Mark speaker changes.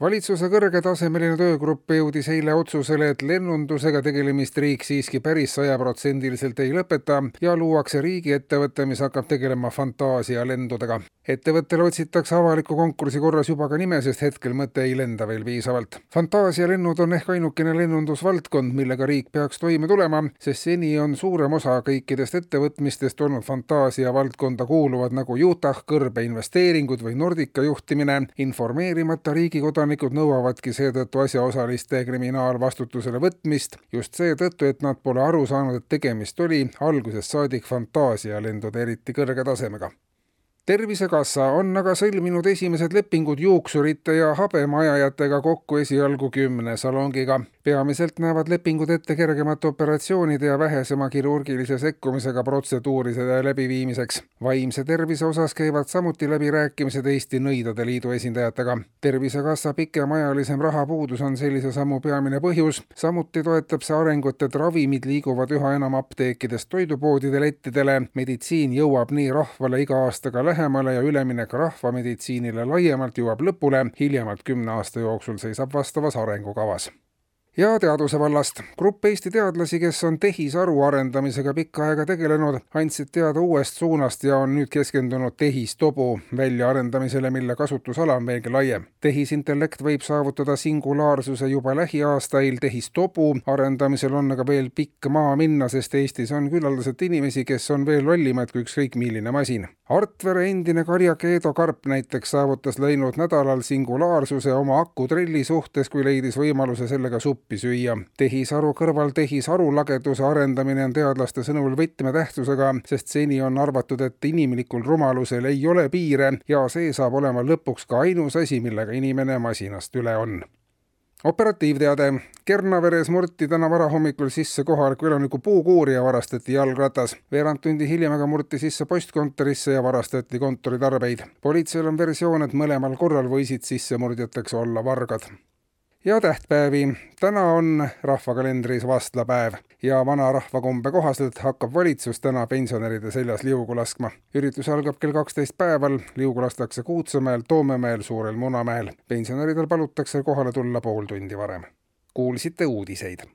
Speaker 1: valitsuse kõrgetasemeline töögrupp jõudis eile otsusele, et lennundusega tegelemist riik siiski päris sajaprotsendiliselt ei lõpeta ja luuakse riigiettevõte, mis hakkab tegelema fantaasialendudega. ettevõttele otsitakse avaliku konkursi korras juba ka nime, sest hetkel mõte ei lenda veel piisavalt. fantaasialennud on ehk ainukene lennundusvaldkond, millega riik peaks toime tulema, sest seni on suurem osa kõikidest ettevõtmistest olnud fantaasia valdkonda kuuluvad nagu Utah kõrbeinvesteeringud või Nordica juhtimine, informeerimata riigi kodanikud nõuavadki seetõttu asjaosaliste kriminaalvastutusele võtmist just seetõttu, et nad pole aru saanud, et tegemist oli algusest saadik fantaasialendude eriti kõrge tasemega tervisekassa on aga sõlminud esimesed lepingud juuksurite ja habemajajatega kokku esialgu kümne salongiga. Peamiselt näevad lepingud ette kergemate operatsioonide ja vähesema kirurgilise sekkumisega protseduuride läbiviimiseks. vaimse tervise osas käivad samuti läbirääkimised Eesti Nõidade Liidu esindajatega. tervisekassa pikemaajalisem rahapuudus on sellise sammu peamine põhjus, samuti toetab see arengut, et ravimid liiguvad üha enam apteekidest toidupoodide lettidele, meditsiin jõuab nii rahvale iga aastaga lähemale, ja üleminek rahvameditsiinile laiemalt jõuab lõpule hiljemalt kümne aasta jooksul seisab vastavas arengukavas ja teaduse vallast. grupp Eesti teadlasi, kes on tehisaru arendamisega pikka aega tegelenud, andsid teada uuest suunast ja on nüüd keskendunud tehistobu väljaarendamisele, mille kasutusala on veelgi laiem. tehisintellekt võib saavutada singulaarsuse juba lähiaastail, tehistobu arendamisel on aga veel pikk maa minna, sest Eestis on küllaldaselt inimesi, kes on veel lollimad kui ükskõik milline masin. Artvere endine karjak Eedo Karp näiteks saavutas läinud nädalal singulaarsuse oma akutrelli suhtes, kui leidis võimaluse sellega suppi süüa. tehisaru kõrval tehisaru lageduse arendamine on teadlaste sõnul võtmetähtsusega, sest seni on arvatud, et inimlikul rumalusel ei ole piire ja see saab olema lõpuks ka ainus asi, millega inimene masinast üle on operatiivteade. Kernaveres murti täna varahommikul sisse kohaliku elaniku puukuur ja varastati jalgratas. veerand tundi hiljem aga murti sisse postkontorisse ja varastati kontoritarbeid. politseil on versioon, et mõlemal korral võisid sissemurdjateks olla vargad ja tähtpäevi. täna on rahvakalendris vastlapäev ja vana rahvakombe kohaselt hakkab valitsus täna pensionäride seljas liugu laskma. üritus algab kell kaksteist päeval, liugu lastakse Kuutsemäel, Toomemäel, Suurel Munamäel. pensionäridel palutakse kohale tulla pool tundi varem. kuulsite uudiseid